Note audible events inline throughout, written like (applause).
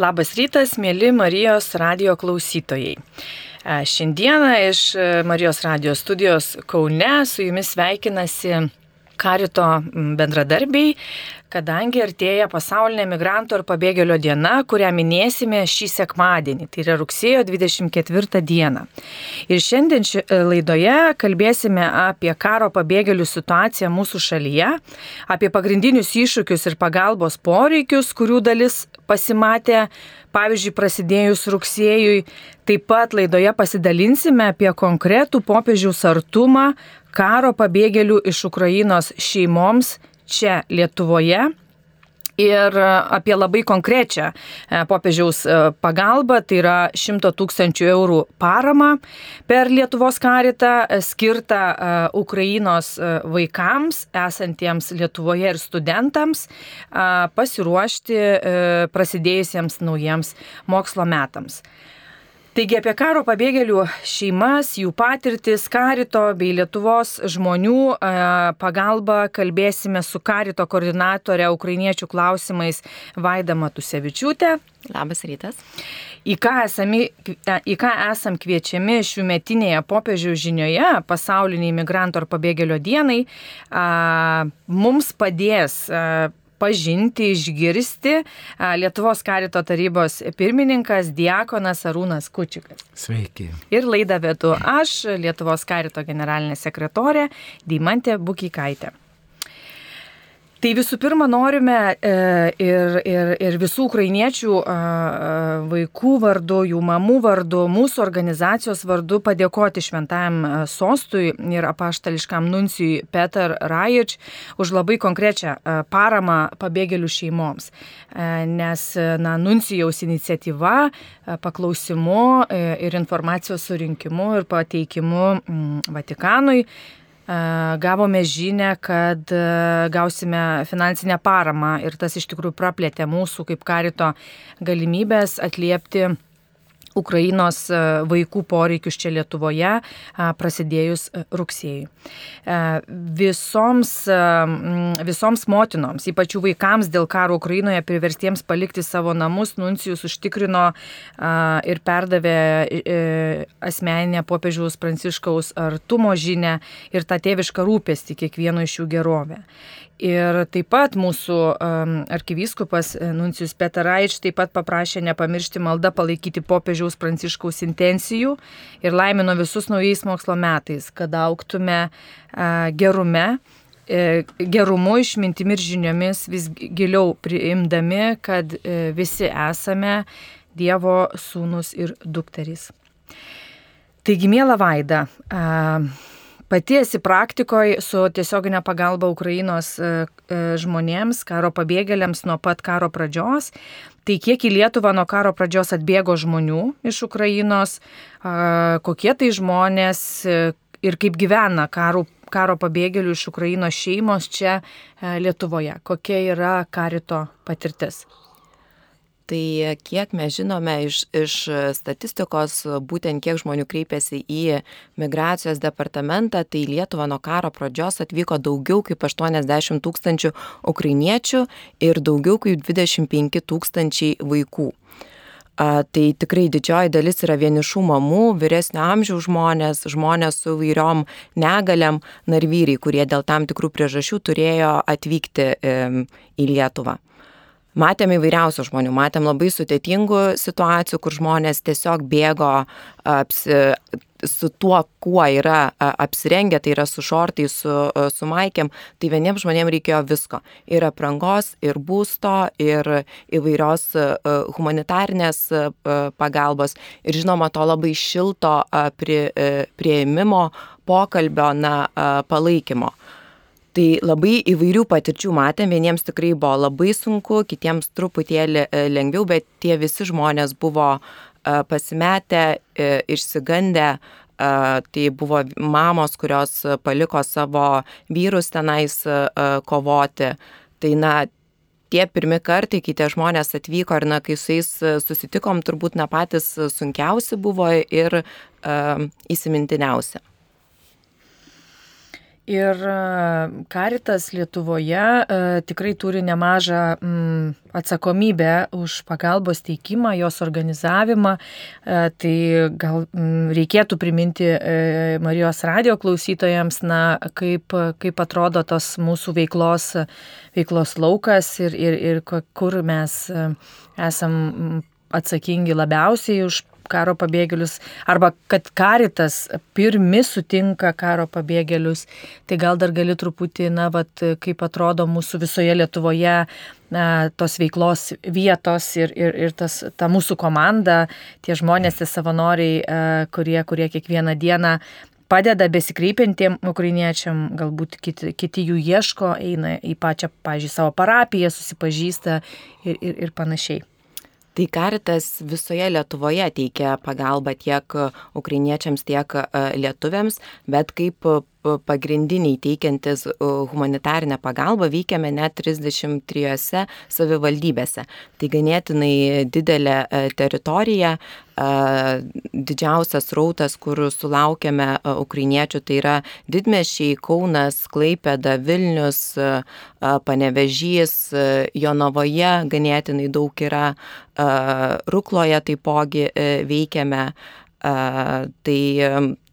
Labas rytas, mėly Marijos radio klausytojai. Šiandieną iš Marijos radio studijos Kaune su jumis sveikinasi Karito bendradarbiai, kadangi artėja pasaulinė migrantų ir pabėgėlio diena, kurią minėsime šį sekmadienį, tai yra rugsėjo 24 dieną. Ir šiandien ši, e, laidoje kalbėsime apie karo pabėgėlių situaciją mūsų šalyje, apie pagrindinius iššūkius ir pagalbos poreikius, kurių dalis pasimatė pavyzdžiui, prasidėjus rugsėjui, taip pat laidoje pasidalinsime apie konkretų popiežiaus artumą karo pabėgėlių iš Ukrainos šeimoms čia Lietuvoje. Ir apie labai konkrečią e, popiežiaus e, pagalbą, tai yra 100 tūkstančių eurų parama per Lietuvos karitą e, skirtą Ukrainos vaikams esantiems Lietuvoje ir studentams pasiruošti prasidėjusiems naujiems mokslo metams. Taigi apie karo pabėgėlių šeimas, jų patirtis, karito bei Lietuvos žmonių pagalbą kalbėsime su karito koordinatorė ukrainiečių klausimais Vaida Matusevičiūtė. Labas rytas. Į ką, esami, į ką esam kviečiami šių metinėje popiežiaus žinioje, pasauliniai migrantų ar pabėgėlio dienai, a, mums padės a, pažinti, išgirsti Lietuvos karito tarybos pirmininkas Diekonas Arūnas Kučikas. Sveiki. Ir laidą vedu aš, Lietuvos karito generalinė sekretorė Dymantė Bukikaitė. Tai visų pirma norime e, ir, ir, ir visų ukrainiečių vaikų vardu, jų mamų vardu, mūsų organizacijos vardu padėkoti šventajam sostui ir apaštališkam nuncijui Peter Rajič už labai konkrečią paramą pabėgėlių šeimoms. E, nes na, nuncijaus iniciatyva paklausimu e, ir informacijos surinkimu ir pateikimu Vatikanui gavome žinę, kad gausime finansinę paramą ir tas iš tikrųjų praplėtė mūsų kaip karito galimybės atliepti Ukrainos e, vaikų poreikius čia Lietuvoje prasidėjus e, rugsėjai. E, visoms, visoms motinoms, ypač jų vaikams dėl karo Ukrainoje priverstiems palikti savo namus, Nuncijus užtikrino ir perdavė asmeninę popiežiaus pranciškaus artumo žinę ir tą tėvišką rūpestį kiekvieno iš jų gerovę. Ir taip pat mūsų arkivyskupas e, Nuncijus Petaraič taip pat paprašė nepamiršti maldą palaikyti popiežiaus pranciškaus intencijų ir laimino visus naujais mokslo metais, kad auktume gerume, uh, gerumu, išmintimi ir žiniomis vis giliau priimdami, kad uh, visi esame Dievo sūnus ir dukterys. Taigi, mėla Vaida, Pati esi praktikoje su tiesioginė pagalba Ukrainos e, e, žmonėms, karo pabėgėliams nuo pat karo pradžios. Tai kiek į Lietuvą nuo karo pradžios atbėgo žmonių iš Ukrainos, kokie tai žmonės e, ir kaip gyvena karo, karo pabėgėlių iš Ukrainos šeimos čia Lietuvoje, kokia yra karito patirtis. Tai kiek mes žinome iš, iš statistikos, būtent kiek žmonių kreipiasi į migracijos departamentą, tai Lietuva nuo karo pradžios atvyko daugiau kaip 80 tūkstančių ukrainiečių ir daugiau kaip 25 tūkstančiai vaikų. A, tai tikrai didžioji dalis yra vienišų mamų, vyresnio amžiaus žmonės, žmonės su vairiom negaliam, narvyrai, kurie dėl tam tikrų priežasčių turėjo atvykti e, į Lietuvą. Matėm įvairiausių žmonių, matėm labai sudėtingų situacijų, kur žmonės tiesiog bėgo apsi, su tuo, kuo yra apsirengę, tai yra su šortais, su, su maikėm, tai vieniems žmonėms reikėjo visko. Ir aprangos, ir būsto, ir įvairios humanitarnės pagalbos, ir žinoma, to labai šilto prie, prieimimo, pokalbio, na, palaikymo. Tai labai įvairių patirčių matėm, vieniems tikrai buvo labai sunku, kitiems truputėlį e, lengviau, bet tie visi žmonės buvo e, pasimetę, e, išsigandę, tai buvo mamos, kurios paliko savo vyrus tenais kovoti. Tai na, tie pirmi kartai, kai tie žmonės atvyko ir na, kai su jais susitikom, turbūt na patys sunkiausi buvo ir uh, įsimintiniausi. Ir Karitas Lietuvoje tikrai turi nemažą mm, atsakomybę už pagalbos teikimą, jos organizavimą. Tai gal mm, reikėtų priminti Marijos radio klausytojams, na, kaip, kaip atrodo tos mūsų veiklos, veiklos laukas ir, ir, ir kur mes esam atsakingi labiausiai už karo pabėgėlius, arba kad karitas pirmi sutinka karo pabėgėlius, tai gal dar gali truputį, na, vat, kaip atrodo mūsų visoje Lietuvoje na, tos veiklos vietos ir, ir, ir tas, ta mūsų komanda, tie žmonės, tie savanoriai, kurie, kurie kiekvieną dieną padeda besikreipiantiem ukrainiečiam, galbūt kiti, kiti jų ieško, eina į pačią, pažiūrėjau, savo parapiją, susipažįsta ir, ir, ir panašiai. Tai karitas visoje Lietuvoje teikia pagalbą tiek ukrainiečiams, tiek lietuviams, bet kaip pagrindiniai teikiantis humanitarinę pagalbą veikiame net 33 savivaldybėse. Tai ganėtinai didelė teritorija, didžiausias rautas, kur sulaukiame ukrainiečių, tai yra didmešiai Kaunas, Klaipėda, Vilnius, Panevežys, Jonavoje ganėtinai daug yra, Rukloje taipogi veikiame. Tai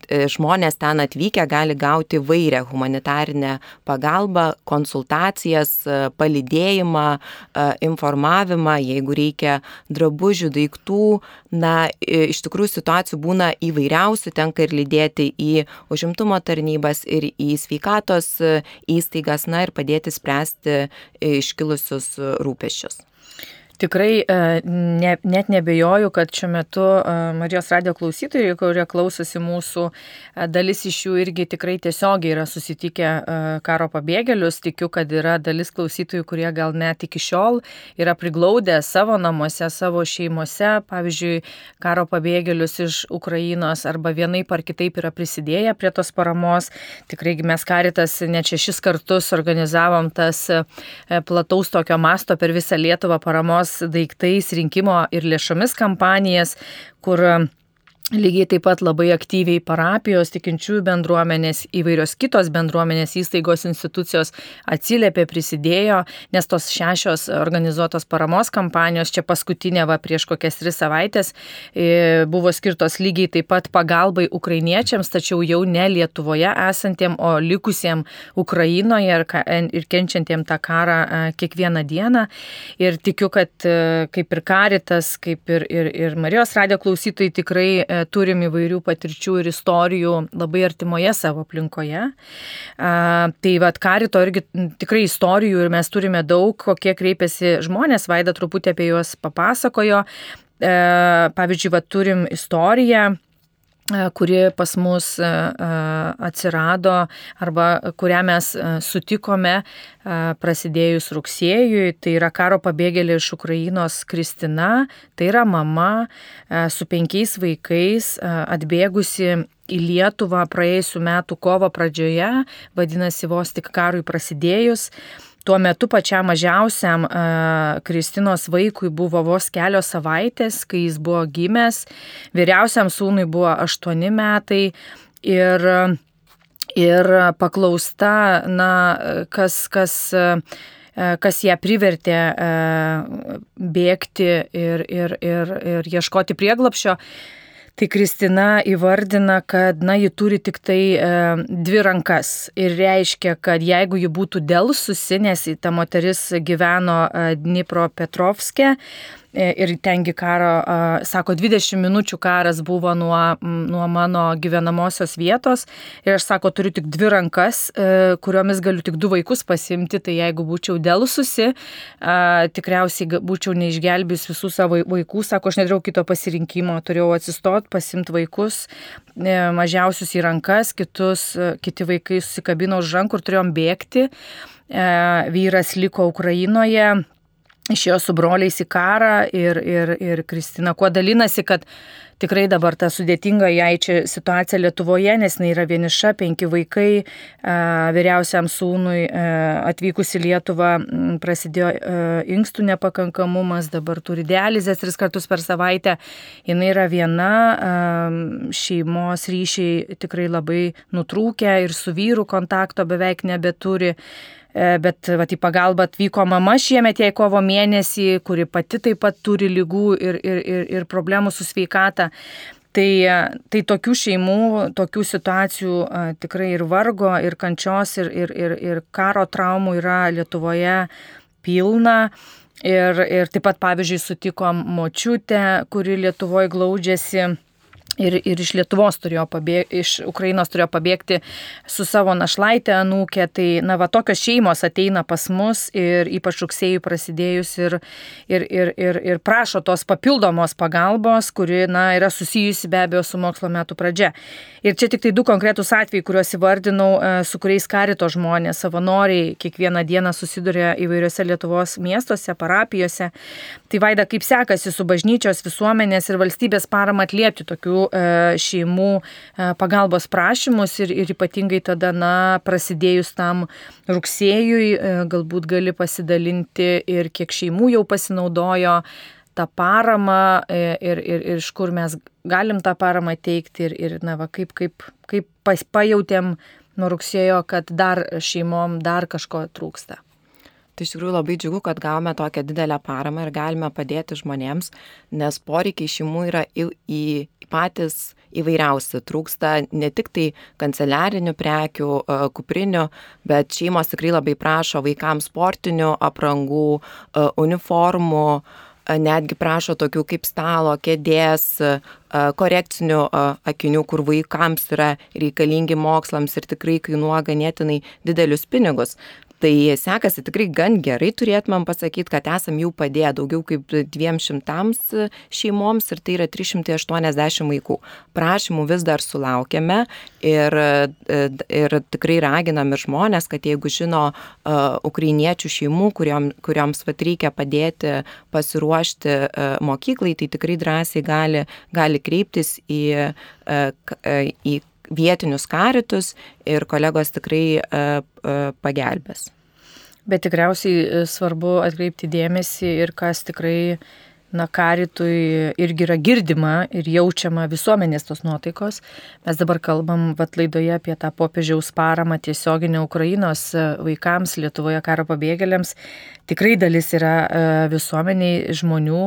E, žmonės ten atvykę gali gauti vairią humanitarinę pagalbą, konsultacijas, e, palidėjimą, e, informavimą, jeigu reikia drabužių, daiktų. Na, iš tikrųjų situacijų būna įvairiausių, tenka ir lydėti į užimtumo tarnybas ir į sveikatos įstaigas, na ir padėti spręsti iškilusius rūpešius. Tikrai e, ne, net nebejoju, kad šiuo metu e, Marijos radio klausytojai, kurie klausosi mūsų, e, dalis iš jų irgi tikrai tiesiogiai yra susitikę karo pabėgėlius. Tikiu, kad yra dalis klausytojų, kurie gal net iki šiol yra priglaudę savo namuose, savo šeimose, pavyzdžiui, karo pabėgėlius iš Ukrainos arba vienaip ar kitaip yra prisidėję prie tos paramos. Tikrai mes karitas net šešis kartus organizavom tas plataus tokio masto per visą Lietuvą paramos daiktais rinkimo ir lėšomis kampanijas, kur Lygiai taip pat labai aktyviai parapijos, tikinčiųjų bendruomenės, įvairios kitos bendruomenės įstaigos institucijos atsiliepė, prisidėjo, nes tos šešios organizuotos paramos kampanijos, čia paskutinė va prieš kokias tris savaitės, e, buvo skirtos lygiai taip pat pagalbai ukrainiečiams, tačiau jau ne Lietuvoje esantiem, o likusiem Ukrainoje ir, kenčiantiem tą karą e, kiekvieną dieną. Ir tikiu, kad e, kaip ir Karitas, kaip ir, ir, ir Marijos radio klausytojai tikrai turim įvairių patirčių ir istorijų labai artimoje savo aplinkoje. Tai vad karito irgi tikrai istorijų ir mes turime daug, kokie kreipiasi žmonės, Vaida truputį apie juos papasakojo. E, pavyzdžiui, va, turim istoriją kuri pas mus e, e, atsirado arba kurią mes sutikome prasidėjus rugsėjui. Tai yra karo pabėgėlė iš Ukrainos Kristina, tai yra mama su penkiais vaikais atbėgusi į Lietuvą praėjusiu metu kovo pradžioje, vadinasi vos tik karui prasidėjus. Tuo metu pačiam mažiausiam uh, Kristinos vaikui buvo vos kelios savaitės, kai jis buvo gimęs, vyriausiam sūnui buvo aštuoni metai ir, ir paklausta, na, kas, kas, kas ją privertė bėgti ir, ir, ir, ir ieškoti prieglapšio. Tai Kristina įvardina, kad, na, ji turi tik tai e, dvi rankas ir reiškia, kad jeigu ji būtų dėlsusi, nes ta moteris gyveno e, Dnipro Petrovske, E, ir tengi karo, sako, 20 minučių karas buvo nuo, nuo mano gyvenamosios vietos. Ir aš sako, turiu tik dvi rankas, e, kuriomis galiu tik du vaikus pasimti, tai jeigu būčiau dėlususi, tikriausiai būčiau neišgelbėjus visų savo vaikų, sako, aš nedarau kito pasirinkimo, turėjau atsistot, pasimti vaikus, e, mažiausius į rankas, kitus, kiti vaikai susikabino už rankų ir turėjom bėgti. Vyras liko Ukrainoje, išėjo su broliais į karą ir, ir, ir Kristina kuo dalinasi, kad tikrai dabar ta sudėtinga jai čia situacija Lietuvoje, nes jinai yra vieniša, penki vaikai, vyriausiam sūnui atvykus į Lietuvą prasidėjo inkstų nepakankamumas, dabar turi dializės tris kartus per savaitę, jinai yra viena, šeimos ryšiai tikrai labai nutrūkę ir su vyru kontakto beveik nebeturi. E, bet vat, į pagalbą atvyko mama šiemet jai kovo mėnesį, kuri pati taip pat turi lygų ir, ir, ir, ir problemų su sveikata. Tai, tai tokių šeimų, tokių situacijų a, tikrai ir vargo, ir kančios, ir, ir, ir, ir karo traumų yra Lietuvoje pilna. Ir, ir taip pat, pavyzdžiui, sutikom močiutę, kuri Lietuvoje glaudžiasi ir, ir iš Lietuvos turėjo pabėgti, iš Ukrainos turėjo pabėgti su savo našlaitė anūkė. Tai, na, va, tokios šeimos ateina pas mus ir ypač rugsėjų prasidėjus ir, ir, ir, ir, ir prašo tos papildomos pagalbos, kuri, na, yra susijusi be abejo su mokslo metų pradžia. Ir čia tik tai du konkretus atvejai, kuriuos įvardinau, e, su kuriais karito žmonės, savanoriai kiekvieną dieną susiduria įvairiose Lietuvos miestuose, parapijose. Tai vaida, kaip sekasi su bažnyčios, visuomenės ir valstybės parama atliepti tokių E, šeimų e, pagalbos prašymus ir, ir ypatingai tada, na, prasidėjus tam rugsėjui, e, galbūt gali pasidalinti ir kiek šeimų jau pasinaudojo tą paramą ir, ir, ir iš kur mes galim tą paramą teikti ir, ir na, va, kaip, kaip, kaip pajutėm nuo rugsėjo, kad dar šeimom dar kažko trūksta. Tai iš tikrųjų labai džiugu, kad gavome tokią didelę paramą ir galime padėti žmonėms, nes poreikiai šeimų yra į, į patys įvairiausi. Trūksta ne tik tai kanceliarinių prekių, e, kuprinių, bet šeimos tikrai labai prašo vaikams sportinių aprangų, e, uniformų e, netgi prašo tokių kaip stalo, kėdės, korekcinių akinių, kur vaikams yra reikalingi mokslams ir tikrai kainuoja ganėtinai didelius pinigus. Tai sekasi tikrai gan gerai, turėtumėm pasakyti, kad esam jau padėję daugiau kaip 200 šeimoms ir tai yra 380 vaikų. Prašymų vis dar sulaukėme ir, ir tikrai raginam ir žmonės, kad jeigu žino uh, ukrainiečių šeimų, kuriom, kurioms vat, reikia padėti pasiruošti uh, mokyklai, tai tikrai drąsiai gali, gali kreiptis į, uh, į vietinius karitus ir kolegos tikrai e, e, pagelbės. Bet tikriausiai e, svarbu atkreipti dėmesį ir kas tikrai, na, karitui irgi yra girdima ir jaučiama visuomenės tos nuotaikos. Mes dabar kalbam, vat laidoje apie tą popiežiaus paramą tiesioginę Ukrainos vaikams, Lietuvoje karo pabėgėliams. Tikrai dalis yra visuomeniai žmonių,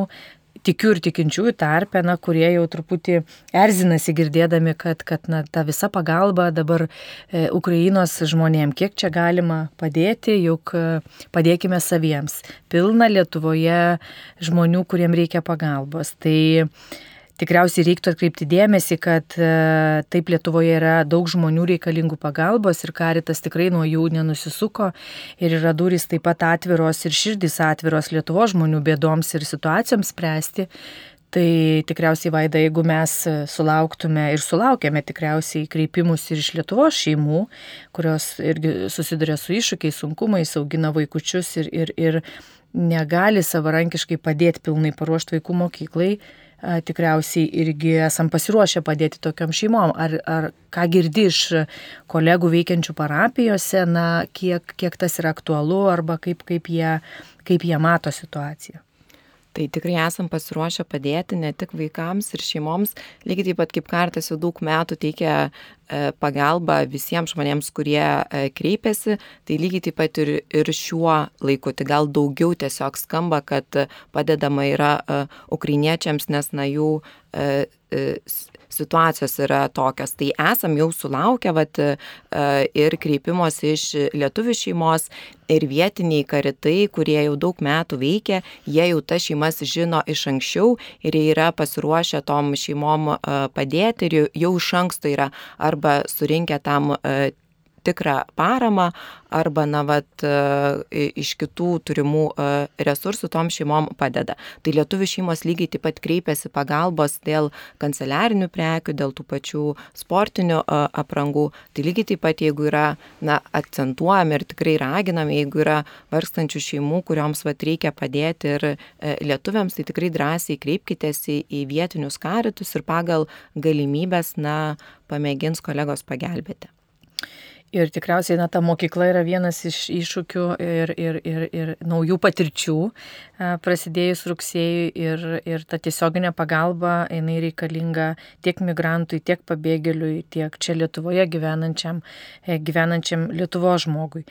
tikiu ir tikinčiųjų tarpe, na, kurie jau truputį erzinasi girdėdami, kad, kad na, ta visa pagalba dabar e, Ukrainos žmonėm, kiek čia galima padėti, juk e, padėkime saviems. Pilna Lietuvoje žmonių, kuriem reikia pagalbos. Tai tikriausiai reiktų atkreipti dėmesį, kad e, taip Lietuvoje yra daug žmonių reikalingų pagalbos ir karitas tikrai nuo jų nenusisuko ir yra durys taip pat atviros ir širdys atviros Lietuvo žmonių bėdoms ir situacijoms spręsti. Tai tikriausiai vaida, jeigu mes sulauktume ir sulaukėme tikriausiai kreipimus ir iš Lietuvos šeimų, kurios irgi susiduria su iššūkiais, sunkumais, augina vaikučius ir, ir, ir negali savarankiškai padėti pilnai paruošti vaikų mokyklai, tikriausiai irgi esam pasiruošę padėti tokiam šeimom. Ar, ar ką girdi iš kolegų veikiančių parapijose, na, kiek, kiek tas yra aktualu arba kaip, kaip, jie, kaip jie mato situaciją. Tai tikrai esam pasiruošę padėti ne tik vaikams ir šeimoms, lygiai taip pat kaip kartas jau daug metų teikia e, pagalbą visiems žmonėms, kurie e, kreipiasi, tai lygiai taip pat ir, ir šiuo laiku, tai gal daugiau tiesiog skamba, kad padedama yra e, ukrainiečiams, nes na jų situacijos yra tokios. Tai esam jau sulaukę vat, e, ir kreipimos iš lietuvių šeimos ir vietiniai karitai, kurie jau daug metų veikia, jie jau tas šeimas žino iš anksčiau ir jie yra pasiruošę tom šeimom e, padėti ir jau iš anksto yra arba surinkę tam e, tikrą paramą arba, na, vat, e, iš kitų turimų e, resursų tom šeimom padeda. Tai lietuvių šeimos lygiai taip pat kreipiasi pagalbos dėl kanceliarinių prekių, dėl tų pačių sportinių e, aprangų. Tai lygiai taip pat, jeigu yra, na, akcentuojami ir tikrai raginami, jeigu yra vargstančių šeimų, kurioms vat reikia padėti ir lietuviams, tai tikrai drąsiai kreipkitės į, į vietinius karitus ir pagal galimybės, na, pamėgins kolegos pagelbėti. Ir tikriausiai, na, ta mokykla yra vienas iš iššūkių ir, ir, ir, ir naujų patirčių prasidėjus rugsėjui ir, ir ta tiesioginė pagalba, jinai reikalinga tiek migrantui, tiek pabėgėliui, tiek čia Lietuvoje gyvenančiam, e, gyvenančiam Lietuvo žmogui.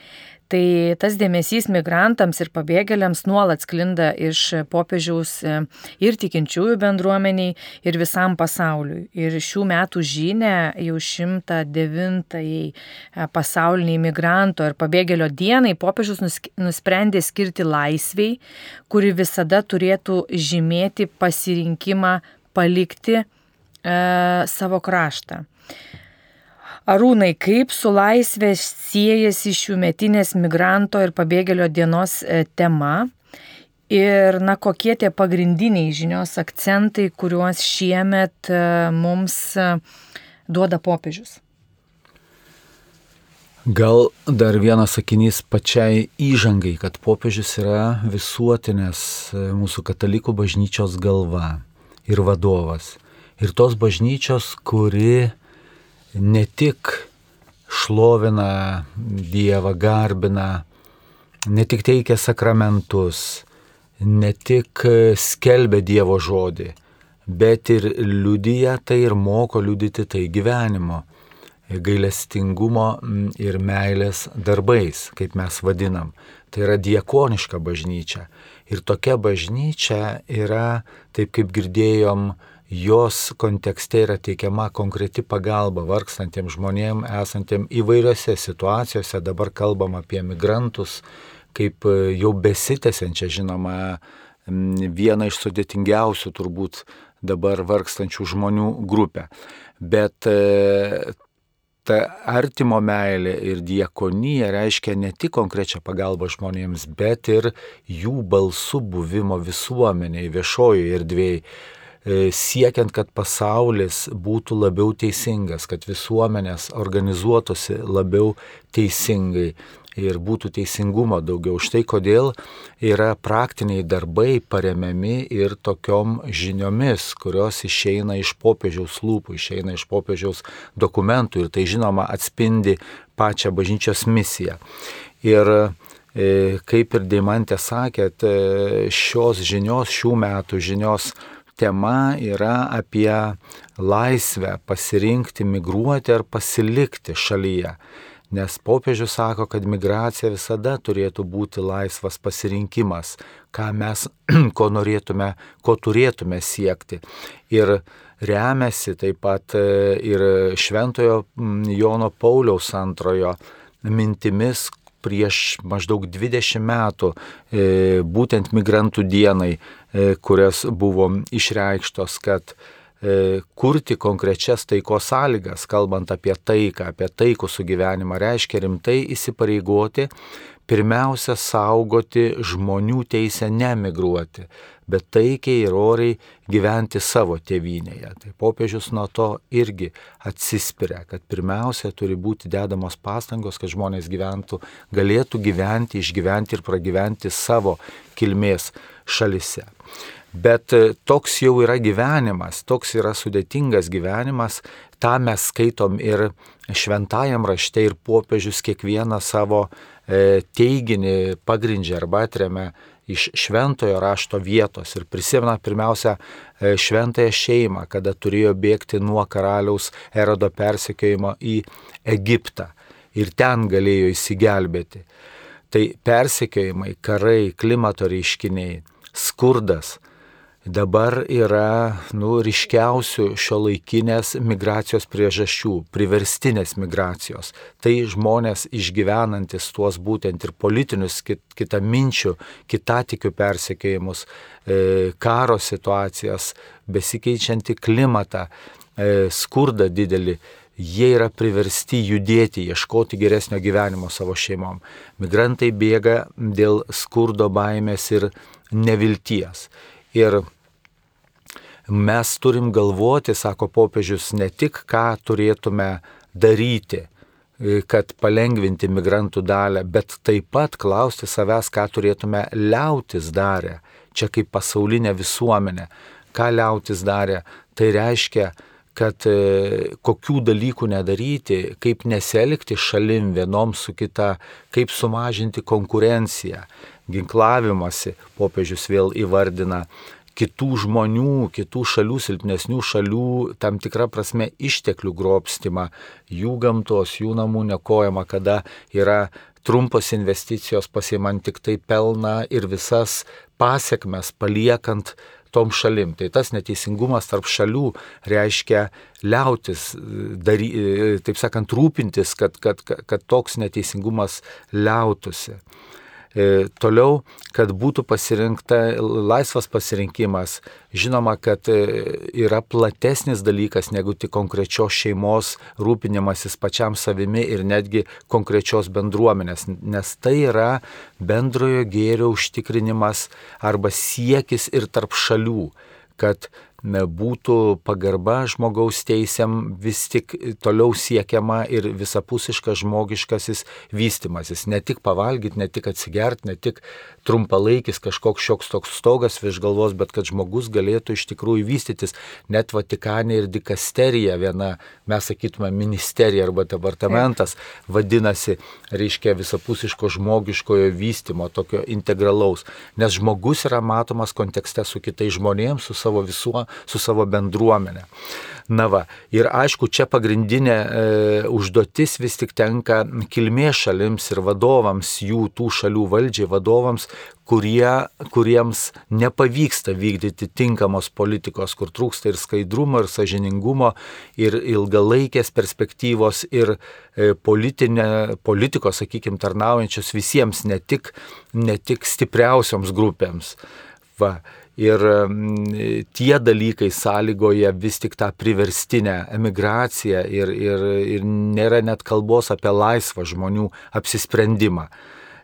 Tai tas dėmesys migrantams ir pabėgėliams nuolat sklinda iš popiežiaus e, ir tikinčiųjų bendruomeniai, ir visam pasauliui. Ir šių metų žinę jau 109-ąjį e, pasauliniai migranto ir pabėgėlio dienai popiežius nusprendė skirti laisviai, kuri visada turėtų žymėti pasirinkimą palikti e, savo kraštą. Arūnai, kaip su laisvė siejasi šių metinės migranto ir pabėgėlio dienos e, tema ir na, kokie tie pagrindiniai žinios akcentai, kuriuos šiemet e, mums e, duoda popiežius? Gal dar vienas sakinys pačiai įžangai, kad popiežius yra visuotinės mūsų katalikų bažnyčios galva ir vadovas. Ir tos bažnyčios, kuri ne tik šlovina Dievą, garbina, ne tik teikia sakramentus, ne tik skelbia Dievo žodį, bet ir liudyja tai ir moko liudyti tai gyvenimo, gailestingumo ir meilės darbais, kaip mes vadinam. Tai yra diekoniška bažnyčia. Ir tokia bažnyčia yra, taip kaip girdėjom, jos kontekste yra teikiama konkreti pagalba vargstantiems žmonėms esantiems įvairiose situacijose. Dabar kalbam apie migrantus, kaip e, jau besitęsiančią, žinoma, vieną iš sudėtingiausių turbūt dabar vargstančių žmonių grupę. Bet e, ta artimo meilė ir diekonija reiškia ne tik konkrečią pagalbą žmonėms, bet ir jų balsų buvimo visuomeniai, viešojoje erdvėje siekiant, kad pasaulis būtų labiau teisingas, kad visuomenės organizuotųsi labiau teisingai ir būtų teisingumo daugiau. Štai kodėl yra praktiniai darbai paremiami ir tokiom žiniomis, kurios išeina iš popiežiaus lūpų, išeina iš popiežiaus dokumentų ir tai žinoma atspindi pačią bažnyčios misiją. Ir e, kaip ir Deimantė sakėt, e, šios žinios, šių metų žinios tema yra apie laisvę pasirinkti migruoti ar pasilikti šalyje. Nes popiežius sako, kad migracija visada turėtų būti laisvas pasirinkimas, ką mes, (clears throat) ko norėtume, ko turėtume siekti. Ir remiasi taip pat e, ir Šventojo Jono Pauliaus antrojo mintimis, prieš maždaug 20 metų, e, būtent migrantų dienai, e, kurias buvo išreikštos, kad e, kurti konkrečias taikos sąlygas, kalbant apie taiką, apie taikų sugyvenimą, reiškia rimtai įsipareigoti, pirmiausia saugoti žmonių teisę nemigruoti, bet taikiai ir oriai gyventi savo tėvynėje. Tai popiežius nuo to irgi atsispiria, kad pirmiausia turi būti dedamos pastangos, kad žmonės gyventų, galėtų gyventi, išgyventi ir pragyventi savo kilmės šalise. Bet e, toks jau yra gyvenimas, toks yra sudėtingas gyvenimas, tą mes skaitom ir šventajam rašte ir popiežius kiekvieną savo e, teiginį pagrindžia arba atremia iš šventojo rašto vietos ir prisimena pirmiausia e, šventąją šeimą, kada turėjo bėgti nuo karaliaus erodo persekiojimo į Egiptą ir ten galėjo įsigelbėti. Tai persekiojimai, karai, klimato reiškiniai, skurdas, dabar yra nu, ryškiausių šio laikinės migracijos priežasčių, priverstinės migracijos. Tai žmonės išgyvenantis tuos būtent ir politinius kit, kitaminčių, kitatikių persekėjimus, e, karo situacijas, besikeičiantį klimatą, e, skurdą didelį, jie yra priversti judėti, ieškoti geresnio gyvenimo savo šeimom. Migrantai bėga dėl skurdo baimės ir nevilties. Ir mes turim galvoti, sako popiežius, ne tik ką turėtume daryti, kad palengvinti migrantų dalę, bet taip pat klausti savęs, ką turėtume liautis darę. Čia kaip pasaulinė visuomenė. Ką liautis darė, tai reiškia, kad e, kokių dalykų nedaryti, kaip neselgti šalim vienom su kita, kaip sumažinti konkurenciją, ginklavimąsi, popiežius vėl įvardina kitų žmonių, kitų šalių, silpnesnių šalių, tam tikrą prasme išteklių grobstimą, jų gamtos, jų namų nekojama, kada yra trumpos investicijos pasiemant tik tai pelną ir visas pasiekmes paliekant tom šalim. Tai tas neteisingumas tarp šalių reiškia liautis, dary, taip sakant, rūpintis, kad, kad, kad toks neteisingumas liautusi. E, toliau, kad būtų pasirinkta laisvas pasirinkimas. Žinoma, kad e, yra platesnis dalykas negu tik konkrečios šeimos rūpinimasis pačiam savimi ir netgi konkrečios bendruomenės, nes tai yra bendrojo gėrio užtikrinimas arba siekis ir tarp šalių kad būtų pagarba žmogaus teisėm vis tik toliau siekiama ir visapusiškas žmogiškasis vystimasis. Ne tik pavalgyti, ne tik atsigerti, ne tik trumpalaikis kažkoks šioks toks stogas virš galvos, bet kad žmogus galėtų iš tikrųjų vystytis. Net Vatikanė ir dikasterija viena, mes sakytume, ministerija arba departamentas vadinasi, reiškia visapusiško žmogiškojo vystimo, tokio integralaus. Nes žmogus yra matomas kontekste su kitais žmonėmis, su savo visuo, su savo bendruomenė. Na va, ir aišku, čia pagrindinė e, užduotis vis tik tenka kilmės šalims ir vadovams, jų tų šalių valdžiai vadovams, kurie, kuriems nepavyksta vykdyti tinkamos politikos, kur trūksta ir skaidrumo, ir sažiningumo, ir ilgalaikės perspektyvos, ir e, politinė, politikos, sakykime, tarnaujančios visiems, ne tik, ne tik stipriausioms grupėms. Va. Ir tie dalykai sąlygoja vis tik tą priverstinę emigraciją ir, ir, ir nėra net kalbos apie laisvą žmonių apsisprendimą.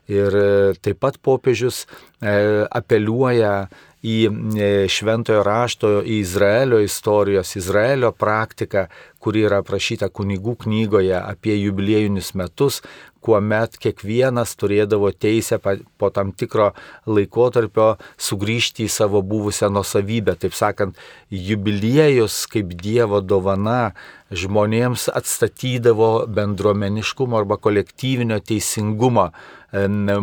Ir e, taip pat popiežius e, apeliuoja į e, šventojo rašto, į Izraelio istorijos, Izraelio praktiką, kuri yra aprašyta kunigų knygoje apie jubiliejinius metus, kuomet kiekvienas turėdavo teisę po tam tikro laikotarpio sugrįžti į savo buvusią nusavybę. Taip sakant, jubiliejus kaip Dievo dovana žmonėms atstatydavo bendruomeniškumo arba kolektyvinio teisingumo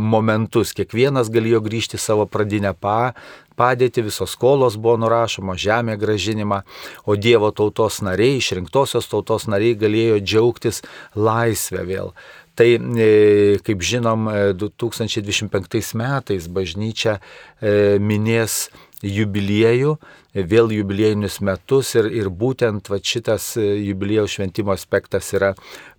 momentus. Kiekvienas galėjo grįžti savo pradinę pa, padėtį, visos skolos buvo nurašoma, žemė gražinima, o Dievo tautos nariai, išrinktosios tautos nariai galėjo džiaugtis laisvę vėl. Tai, e, kaip žinom, 2025 e, metais bažnyčia e, minės jubiliejų, vėl jubiliejinius metus ir, ir būtent va, šitas jubiliejų šventimo aspektas yra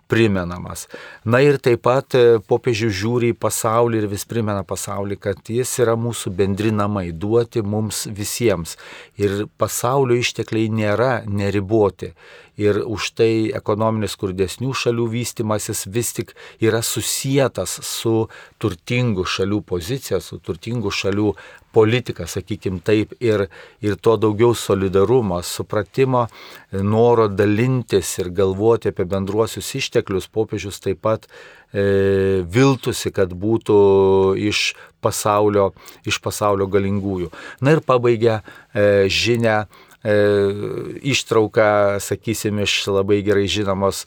primenamas. Na ir taip pat popiežių žiūri į pasaulį ir vis primena pasaulį, kad jis yra mūsų bendri namai, duoti mums visiems. Ir pasaulio ištekliai nėra neriboti ir už tai ekonominis skurdesnių šalių vystimasis vis tik yra susijęs su turtingų šalių pozicija, su turtingų šalių politika, sakykim taip, ir, ir to daugiau solidarumo, supratimo, noro dalintis ir galvoti apie bendruosius išteklius, popiežius taip pat e, viltusi, kad būtų iš pasaulio, iš pasaulio galingųjų. Na ir pabaigia e, žinia ištrauką, sakysim, iš labai gerai žinomos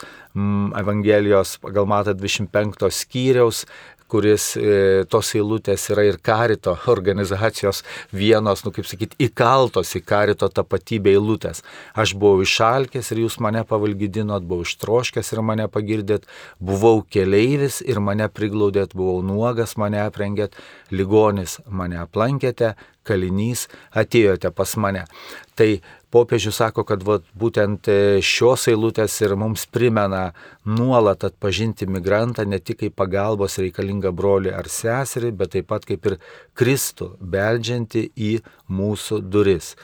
Evangelijos pagal matą 25 skyriaus, kuris e, tos eilutės yra ir karito organizacijos vienos, nu kaip sakyti, įkaltos į karito tapatybę eilutės. Aš buvau išalkęs ir jūs mane pavalgydinot, buvau ištroškęs ir mane pagirdėt, buvau keleivis ir mane priglaudėt, buvau nuogas, mane aprengėt, ligonis mane aplankėte, kalinys, atėjote pas mane. Tai popiežius sako, kad vat, būtent e, šios eilutės ir mums primena nuolat atpažinti migrantą ne tik kaip pagalbos reikalingą brolį ar seserį, bet taip pat kaip ir Kristų, beldžianti į mūsų duris.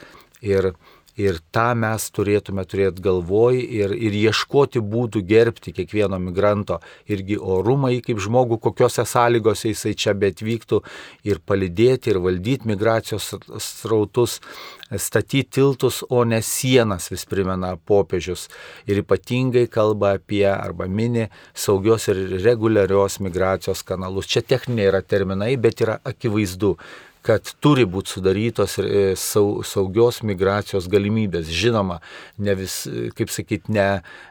Ir Ir tą mes turėtume turėti galvoj ir, ir ieškoti būdų gerbti kiekvieno migranto irgi orumą, kaip žmogų, kokiuose sąlygose jisai čia bet vyktų ir palidėti ir valdyti migracijos srautus, statyti tiltus, o ne sienas, vis primena popiežius. Ir ypatingai kalba apie arba mini saugios ir reguliarios migracijos kanalus. Čia techniniai yra terminai, bet yra akivaizdu, kad turi būti sudarytos e, saugios migracijos galimybės. Žinoma, ne vis, kaip sakyti, ne,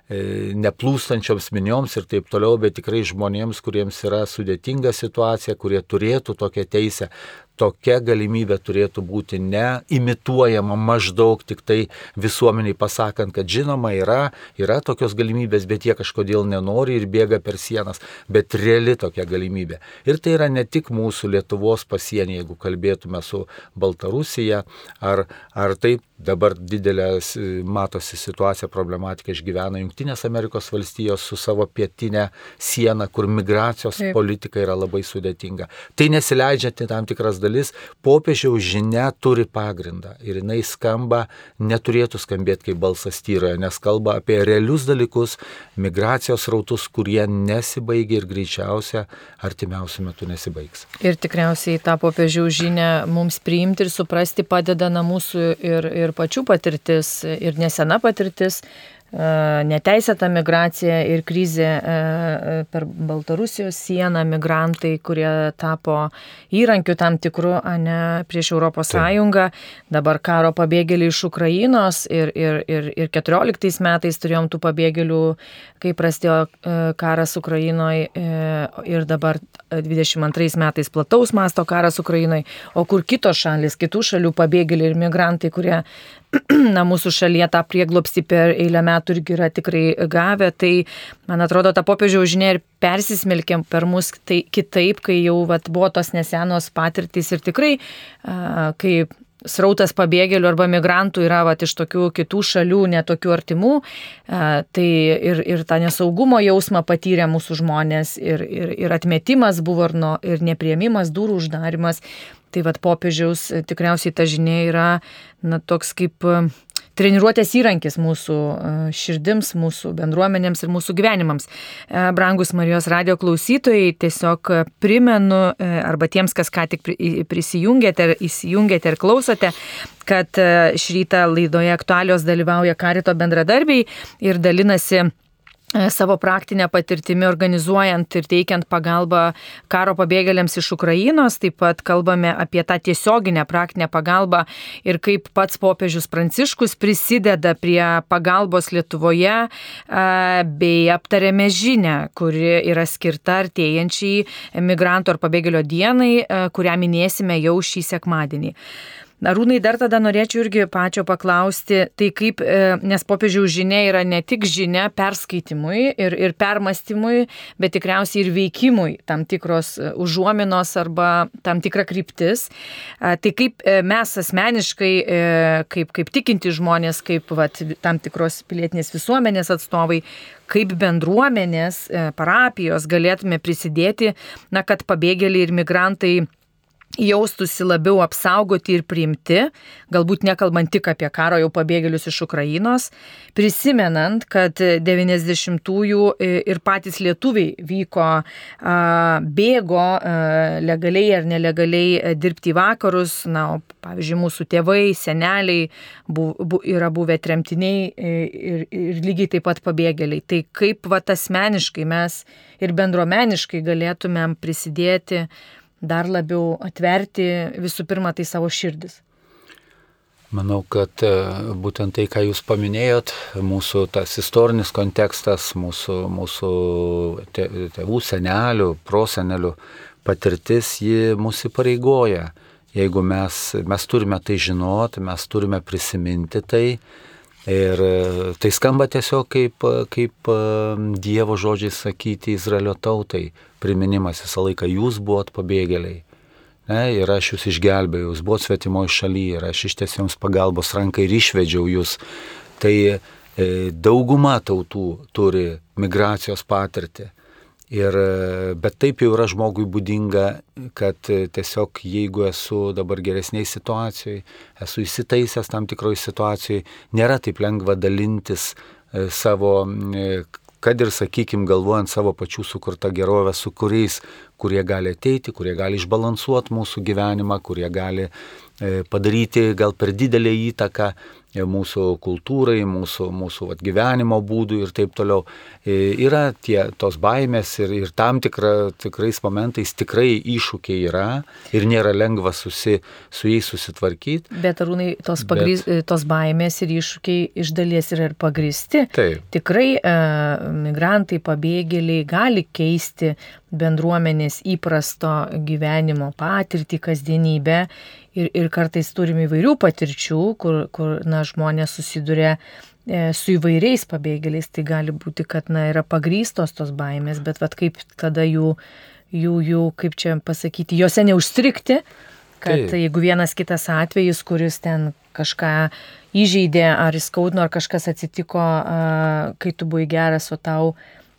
e, neplūstančioms minioms ir taip toliau, bet tikrai žmonėms, kuriems yra sudėtinga situacija, kurie turėtų tokią teisę tokia galimybė turėtų būti ne imituojama maždaug tik tai visuomeniai pasakant, kad žinoma yra, yra tokios galimybės, bet jie kažkodėl nenori ir bėga per sienas, bet reali tokia galimybė. Ir tai yra ne tik mūsų Lietuvos pasienį, jeigu kalbėtume su Baltarusija, ar, ar taip dabar didelė matosi situacija, problematika išgyvena Junktinės Amerikos valstijos su savo pietinė siena, kur migracijos taip. politika yra labai sudėtinga. Tai nesileidžia tam tikras dalykas dalis, popiežiaus žinia turi pagrindą ir jinai skamba, neturėtų skambėti kaip balsas tyroje, nes kalba apie realius dalykus, migracijos rautus, kurie nesibaigia ir greičiausia artimiausių metų nesibaigs. Ir tikriausiai tą popiežiaus žinę mums priimti ir suprasti padeda na mūsų ir, ir pačių patirtis, ir nesena patirtis neteisėta migracija ir krizė per Baltarusijos sieną, migrantai, kurie tapo įrankiu tam tikru, ne prieš Europos Taip. Sąjungą, dabar karo pabėgėliai iš Ukrainos ir, ir, ir, ir 14 metais turėjom tų pabėgėlių, kai prasidėjo karas Ukrainoje ir dabar 22 metais plataus masto karas Ukrainoje, o kur kitos šalis, kitų šalių pabėgėliai ir migrantai, kurie (clears throat) na, mūsų šalyje tą prieglopstį per eilę metų irgi yra tikrai gavę, tai man atrodo, ta popiežiaus žinia ir persismelkėm per mus tai kitaip, kai jau vat, buvo tos nesenos patirtys ir tikrai, kai srautas pabėgėlių arba migrantų yra vat, iš tokių kitų šalių, netokių artimų, tai ir, ir tą nesaugumo jausmą patyrė mūsų žmonės, ir, ir, ir atmetimas buvo, ir, no, ir nepriemimas, durų uždarimas. Tai vad popiežiaus tikriausiai ta žinia yra na, toks kaip treniruotės įrankis mūsų e, širdims, mūsų bendruomenėms ir mūsų gyvenimams. E, brangus Marijos radio klausytojai, tiesiog primenu, e, arba tiems, kas ką tik prisijungėte, įsijungėte ir klausote, kad šį rytą laidoje aktualios dalyvauja karito bendradarbiai ir dalinasi E, savo praktinę patirtimį organizuojant ir teikiant pagalbą karo pabėgėliams iš Ukrainos. Taip pat kalbame apie tą tiesioginę praktinę pagalbą ir kaip pats popiežius Pranciškus prisideda prie pagalbos Lietuvoje e, bei aptarėme žinę, kuri yra skirta artėjančiai emigrantų ar pabėgėlio dienai, e, kurią minėsime jau šį sekmadienį. Arūnai, dar tada norėčiau irgi pačio paklausti, tai kaip, e, nes popiežiaus žinia yra ne tik žinia perskaitimui ir, ir permastymui, bet tikriausiai ir veikimui tam tikros e, užuominos arba tam tikra kryptis. Tai kaip e, mes asmeniškai, kaip, kaip tikinti žmonės, kaip vat, tam tikros pilietinės visuomenės atstovai, kaip bendruomenės, parapijos galėtume prisidėti, na, kad pabėgėliai ir migrantai jaustųsi labiau apsaugoti ir priimti, galbūt nekalbant tik apie karo jau pabėgėlius iš Ukrainos, prisimenant, kad 90-ųjų ir patys lietuviai vyko, bėgo legaliai ar nelegaliai dirbti į vakarus, na, o pavyzdžiui, mūsų tėvai, seneliai bu, bu, yra buvę tremtiniai ir, ir lygiai taip pat pabėgėliai. Tai kaip va asmeniškai mes ir bendruomeniškai galėtumėm prisidėti dar labiau atverti visų pirma tai savo širdis. Manau, kad e, būtent tai, ką Jūs paminėjot, mūsų tas istorinis kontekstas, mūsų, mūsų tėvų, senelių, prosenelių patirtis, ji mūsų įpareigoja. Jeigu mes, mes turime tai žinoti, mes turime prisiminti tai. Ir e, tai skamba tiesiog kaip, kaip e, Dievo žodžiai sakyti Izraelio tautai priminimas visą laiką, jūs buvot pabėgėliai. Ne, ir aš jūs išgelbėjau, jūs buvot svetimoje šalyje ir aš ištiesiu jums pagalbos ranką ir išvedžiau jūs. Tai e, dauguma tautų turi migracijos patirtį. Ir, bet taip jau yra žmogui būdinga, kad tiesiog jeigu esu dabar geresniai situacijai, esu įsitaisęs tam tikroje situacijoje, nėra taip lengva dalintis e, savo, e, kad ir, sakykime, galvojant savo pačių sukurtą gerovę su kuriais, kurie gali ateiti, kurie gali išbalansuoti mūsų gyvenimą, kurie gali e, padaryti gal per didelę įtaką mūsų kultūrai, mūsų, mūsų vat, gyvenimo būdui ir taip toliau. Yra tie, tos baimės ir, ir tam tikra, tikrais momentais tikrai iššūkiai yra ir nėra lengva susi, su jais susitvarkyti. Bet arūnai, tos, pagrys, Bet... tos baimės ir iššūkiai iš dalies yra ir pagristi. Taip. Tikrai e, migrantai, pabėgėliai gali keisti bendruomenės įprasto gyvenimo patirtį, kasdienybę ir, ir kartais turime įvairių patirčių, kur, kur na, žmonės susiduria e, su įvairiais pabėgėliais, tai gali būti, kad na, yra pagrystos tos baimės, bet vat, kaip tada jų, jų, jų, kaip čia pasakyti, juose neužstrikti, kad Taip. jeigu vienas kitas atvejis, kuris ten kažką įžeidė ar įskaudino, ar kažkas atsitiko, kai tu buvai geras, o tau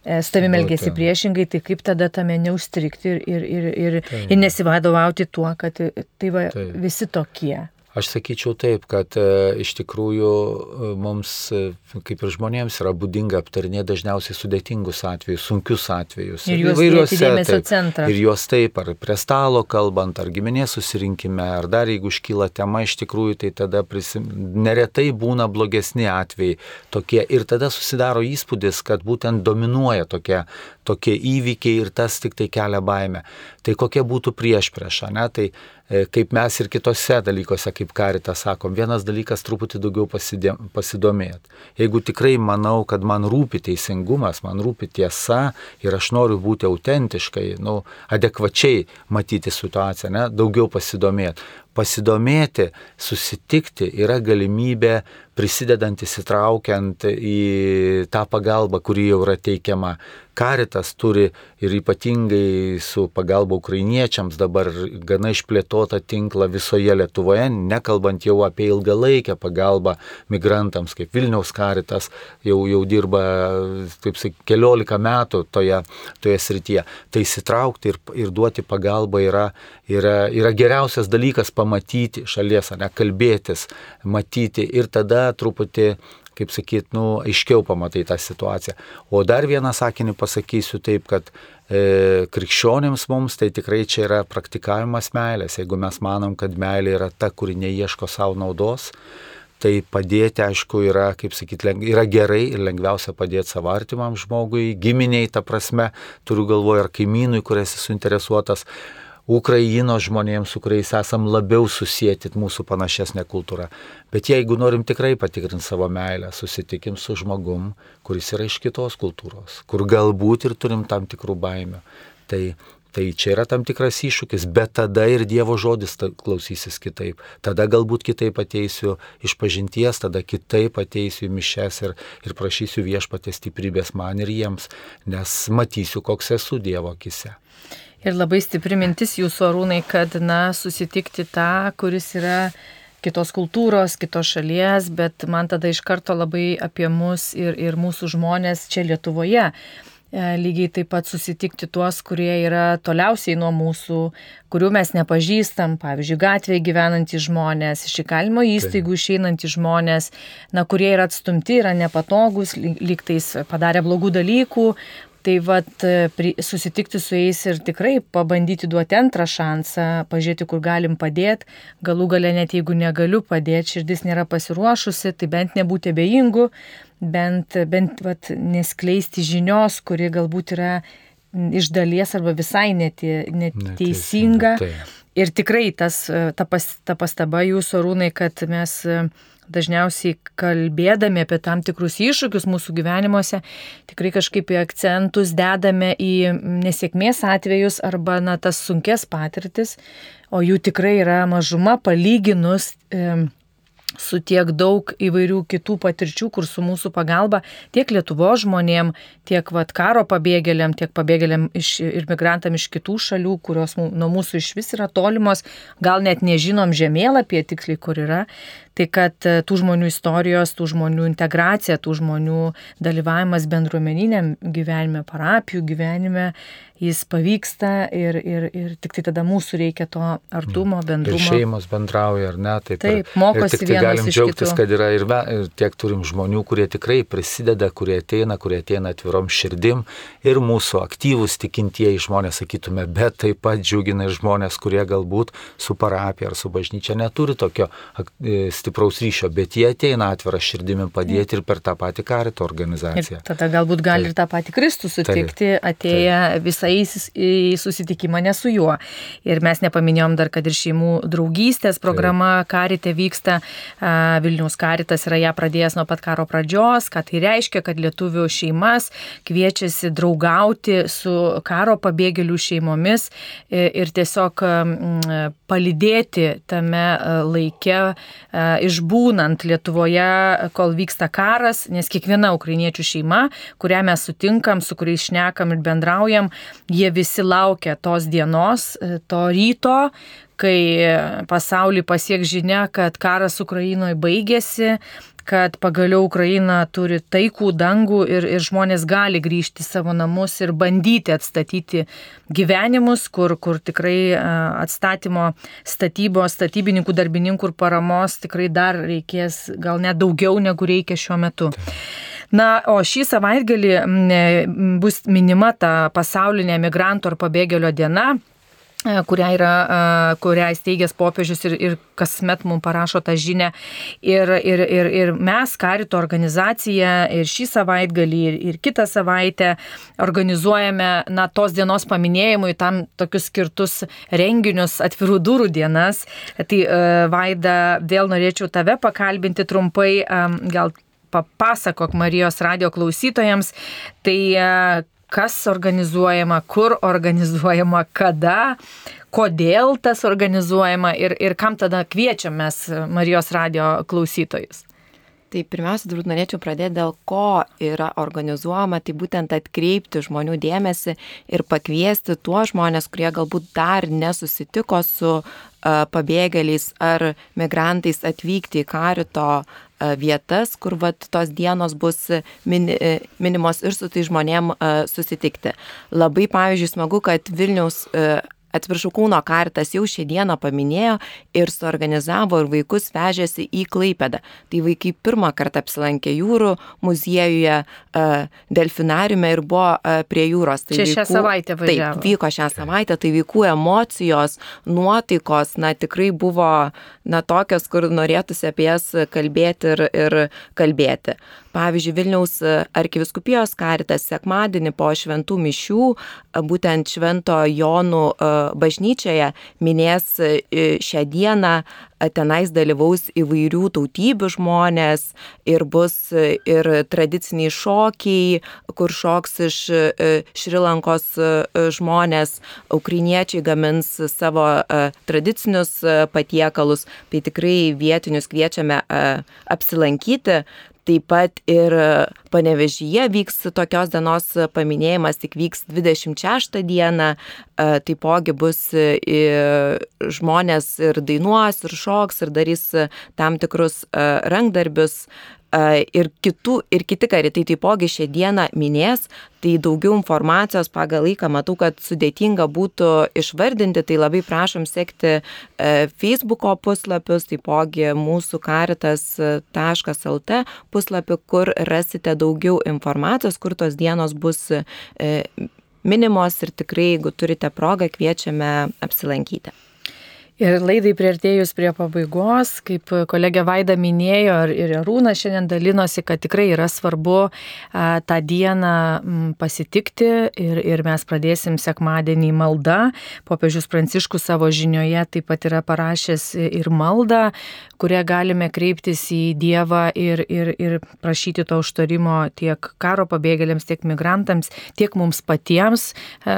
E, su tavimi elgesi priešingai, tai kaip tada tame neužstrikti ir, ir, ir, ir, ir nesivadovauti tuo, kad tai va, tai. visi tokie. Aš sakyčiau taip, kad e, iš tikrųjų e, mums, e, kaip ir žmonėms, yra būdinga aptarinėti dažniausiai sudėtingus atvejus, sunkius atvejus. Ir juos dėmesio centrą. Ir juos taip, ar prie stalo kalbant, ar giminės susirinkime, ar dar jeigu iškyla tema, iš tikrųjų, tai tada prisim... neretai būna blogesni atvejai tokie. Ir tada susidaro įspūdis, kad būtent dominuoja tokie, tokie įvykiai ir tas tik tai kelia baimę. Tai kokia būtų prieš priešą, ne? Tai E, kaip mes ir kitose dalykuose, kaip karita sakom, vienas dalykas truputį daugiau pasidomėti. Jeigu tikrai manau, kad man rūpi teisingumas, man rūpi tiesa ir aš noriu būti autentiškai, nu, adekvačiai matyti situaciją, ne, daugiau pasidomėti. Pasidomėti, susitikti yra galimybė prisidedant įsitraukiant į tą pagalbą, kuri jau yra teikiama Karitas turi ir ypatingai su pagalba ukrainiečiams dabar gana išplėtotą tinklą visoje Lietuvoje, nekalbant jau apie ilgalaikę pagalbą migrantams, kaip Vilniaus Karitas jau, jau dirba, taip sakyti, keliolika metų toje, toje srityje. Tai įsitraukti ir, ir duoti pagalbą yra, yra, yra geriausias dalykas pamatyti šalies, ne kalbėtis, matyti ir tada truputį kaip sakyt, nu, aiškiau pamatai tą situaciją. O dar vieną sakinį pasakysiu taip, kad e, krikščionėms mums tai tikrai čia yra praktikavimas meilės. Jeigu mes manom, kad meilė yra ta, kuri neieško savo naudos, tai padėti, aišku, yra, kaip sakyti, yra gerai ir lengviausia padėti savo artimam žmogui, giminiai, ta prasme, turiu galvoje, ar kaimynui, kuris esi suinteresuotas. Ukrainos žmonėms, su kuriais esam labiau susijęti mūsų panašesnė kultūra. Bet jeigu norim tikrai patikrinti savo meilę, susitikim su žmogum, kuris yra iš kitos kultūros, kur galbūt ir turim tam tikrų baimių. Tai, tai čia yra tam tikras iššūkis, bet tada ir Dievo žodis klausysis kitaip. Tada galbūt kitaip ateisiu iš pažinties, tada kitaip ateisiu į mišes ir, ir prašysiu viešpatės stiprybės man ir jiems, nes matysiu, koks esu Dievo akise. Ir labai stipri mintis jūsų arūnai, kad, na, susitikti tą, kuris yra kitos kultūros, kitos šalies, bet man tada iš karto labai apie mus ir, ir mūsų žmonės čia Lietuvoje. E, lygiai taip pat susitikti tuos, kurie yra toliausiai nuo mūsų, kurių mes nepažįstam, pavyzdžiui, gatvėje gyvenantys žmonės, iš įkalimo įstaigų išeinantys žmonės, na, kurie yra atstumti, yra nepatogus, lyg tais padarė blogų dalykų, Tai vat susitikti su jais ir tikrai pabandyti duoti antrą šansą, pažiūrėti, kur galim padėti, galų gale net jeigu negaliu padėti, širdis nėra pasiruošusi, tai bent nebūti abejingu, bent, bent vat, neskleisti žinios, kuri galbūt yra iš dalies arba visai neteisinga. Tai. Ir tikrai tas, ta, pas, ta pastaba jūsų rūnai, kad mes dažniausiai kalbėdami apie tam tikrus iššūkius mūsų gyvenimuose, tikrai kažkaip akcentus dedame į nesėkmės atvejus arba na, tas sunkes patirtis, o jų tikrai yra mažuma palyginus. E, su tiek daug įvairių kitų patirčių, kur su mūsų pagalba tiek Lietuvo žmonėm, tiek vat, karo pabėgėliam, tiek pabėgėliam iš, ir migrantam iš kitų šalių, kurios nuo mūsų iš vis yra tolimos, gal net nežinom žemėlapyje tiksliai, kur yra. Tai kad e, tų žmonių istorijos, tų žmonių integracija, tų žmonių dalyvavimas bendruomeniniam gyvenime, parapijų gyvenime jis pavyksta ir, ir, ir tik tai tada mūsų reikia to artumo, bendrumo. Ir šeimos bendrauja, ar ne? Taip, taip mokosi ir tik tai galim džiaugtis, kitų. kad yra ir, me, ir tiek turim žmonių, kurie tikrai prisideda, kurie ateina, kurie ateina atvirom širdim ir mūsų aktyvūs tikintieji žmonės, sakytume, bet taip pat džiugina ir žmonės, kurie galbūt su parapija ar su bažnyčia neturi tokio e, stipraus ryšio, bet jie ateina atvirą širdimi padėti ir per tą patį karito organizaciją. Ir tada galbūt gali taip. ir tą patį Kristų sutikti, taip, atėję taip. visą eis į susitikimą ne su juo. Ir mes nepaminėjom dar, kad ir šeimų draugystės programa Taip. Karite vyksta, Vilnius Karitas yra ją pradėjęs nuo pat karo pradžios, ką tai reiškia, kad lietuvių šeimas kviečiasi draugauti su karo pabėgėlių šeimomis ir tiesiog palidėti tame laike, išbūnant Lietuvoje, kol vyksta karas, nes kiekviena ukrainiečių šeima, kurią mes sutinkam, su kuriais šnekam ir bendraujam, jie visi laukia tos dienos, e, to ryto, kai pasaulį pasiek žinia, kad karas Ukrainoje baigėsi, kad pagaliau Ukraina turi taikų dangų ir, ir žmonės gali grįžti į savo namus ir bandyti atstatyti gyvenimus, kur, kur tikrai atstatymo statybos, statybininkų, darbininkų ir paramos tikrai dar reikės gal net daugiau negu reikia šiuo metu. Na, o šį savaitgalį bus minima ta pasaulinė migrantų ar pabėgėlio diena kurią, yra, e, kurią įsteigęs popiežius ir, ir kasmet mums parašo tą žinę. Ir, ir, ir, ir mes, Karito organizacija, ir šį savaitgalį, ir, ir kitą savaitę organizuojame na, tos dienos paminėjimui tam tokius skirtus renginius, atvirų durų dienas. Tai e, Vaida, vėl norėčiau tave pakalbinti trumpai, gal papasakok Marijos radio klausytojams, tai e, kas organizuojama, kur organizuojama, kada, kodėl tas organizuojama ir, ir kam tada kviečiam mes Marijos radio klausytojus. Tai pirmiausia, turbūt norėčiau pradėti dėl ko yra organizuojama, tai būtent atkreipti žmonių dėmesį ir pakviesti tuos žmonės, kurie galbūt dar nesusitiko su pabėgėliais ar migrantais atvykti į karito vietas, kur vat, tos dienos bus mini, e, minimos ir su tai žmonėm susitikti. Labai, pavyzdžiui, smagu, kad Vilniaus atsiprašau, Kūno kartas jau šią dieną paminėjo ir suorganizavo ir vaikus vežėsi į Klaipėdą. Tai vaikai pirmą kartą apsilankė jūrų muziejuje, delfinariume ir buvo prie jūros. Tai Čia vaikų, šią savaitę važiavo. Taip, vyko šią savaitę, tai vaikų emocijos, nuotaikos, na tikrai buvo, na tokios, kur norėtųsi apie jas kalbėti ir, ir kalbėti. Pavyzdžiui, Vilniaus arkiviskupijos karitas sekmadienį po šventų mišių, būtent švento Jonų bažnyčioje minės šią dieną, tenais dalyvaus įvairių tautybių žmonės ir bus ir tradiciniai šokiai, kur šoks iš Šrilankos žmonės, ukrainiečiai gamins savo tradicinius patiekalus, tai tikrai vietinius kviečiame apsilankyti. Taip pat ir panevežyje vyks tokios dienos paminėjimas, tik vyks 26 dieną, taipogi bus žmonės ir dainuos, ir šoks, ir darys tam tikrus rankdarbius ir, kitų, ir kiti karitai taipogi šią dieną minės, tai daugiau informacijos pagal laiką matau, kad sudėtinga būtų išvardinti, tai labai prašom sekti Facebook'o puslapius, taipogi mūsų karitas.lt puslapį, kur rasite daugiau informacijos, kur tos dienos bus minimos ir tikrai, jeigu turite progą, kviečiame apsilankyti. Ir laidai prieartėjus prie pabaigos, kaip kolegė Vaida minėjo ir Arūna šiandien dalinosi, kad tikrai yra svarbu tą dieną pasitikti ir, ir mes pradėsim sekmadienį maldą. Popiežius Pranciškus savo žinioje taip pat yra parašęs ir maldą, kurią galime kreiptis į Dievą ir, ir, ir prašyti to užtarimo tiek karo pabėgėliams, tiek migrantams, tiek mums patiems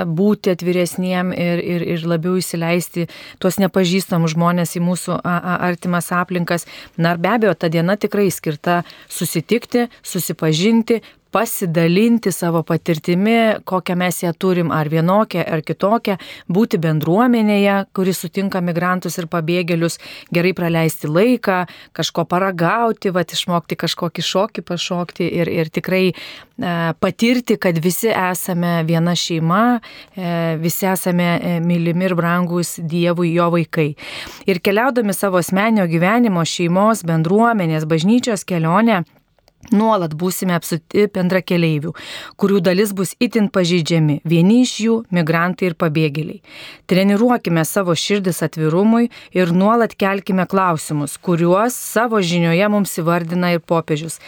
būti atviresniem ir, ir, ir labiau įsileisti tuos nepažįstamus pažįstamus žmonės į mūsų artimas aplinkas. Na ir be abejo, ta diena tikrai skirta susitikti, susipažinti, pasidalinti savo patirtimi, kokią mes ją turim, ar vienokią, ar kitokią, būti bendruomenėje, kuris sutinka migrantus ir pabėgėlius, gerai praleisti laiką, kažko paragauti, va, išmokti kažkokį šokį pašokti ir, ir tikrai e, patirti, kad visi esame viena šeima, e, visi esame e, mylimi ir brangus Dievui jo vaikai. Ir keliaudami savo asmenio gyvenimo, šeimos, bendruomenės, bažnyčios kelionę, Nuolat būsime apsuti bendra keleivių, kurių dalis bus itin pažeidžiami, vieni iš jų - migrantai ir pabėgėliai. Treniruokime savo širdis atvirumui ir nuolat kelkime klausimus, kuriuos savo žinioje mums įvardina ir popiežius.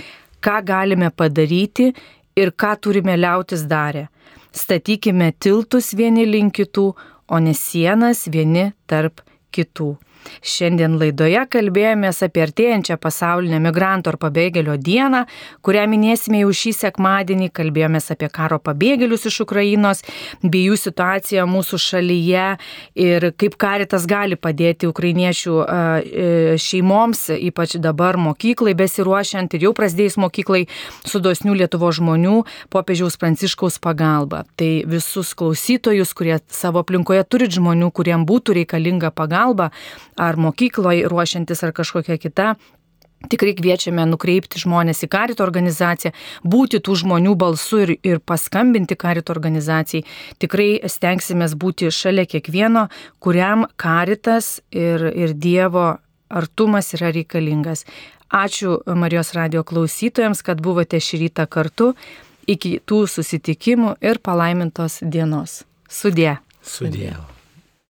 Ką galime padaryti ir ką turime liautis darę. Statykime tiltus vieni link kitų, o ne sienas vieni tarp kitų. Šiandien laidoje kalbėjomės apie artėjančią pasaulinę migrantų ar pabėgėlio dieną, kurią minėsime jau šį sekmadienį. Kalbėjomės apie karo pabėgėlius iš Ukrainos bei jų situaciją mūsų šalyje ir kaip karitas gali padėti ukrainiečių e, šeimoms, ypač dabar mokyklai besiruošiant ir jau prasidėjus mokyklai su dosnių Lietuvo žmonių popiežiaus Pranciškaus pagalba. Tai visus klausytojus, kurie savo aplinkoje turi žmonių, kuriem būtų reikalinga pagalba, ar mokykloje ruošiantis ar kažkokia kita. Tikrai kviečiame nukreipti žmonės į karito organizaciją, būti tų žmonių balsu ir, ir paskambinti karito organizacijai. Tikrai stengsimės būti šalia kiekvieno, kuriam karitas ir, ir Dievo artumas yra reikalingas. Ačiū Marijos radio klausytojams, kad buvote šį rytą kartu. Iki tų susitikimų ir palaimintos dienos. Sudė. Sudė. Sudė.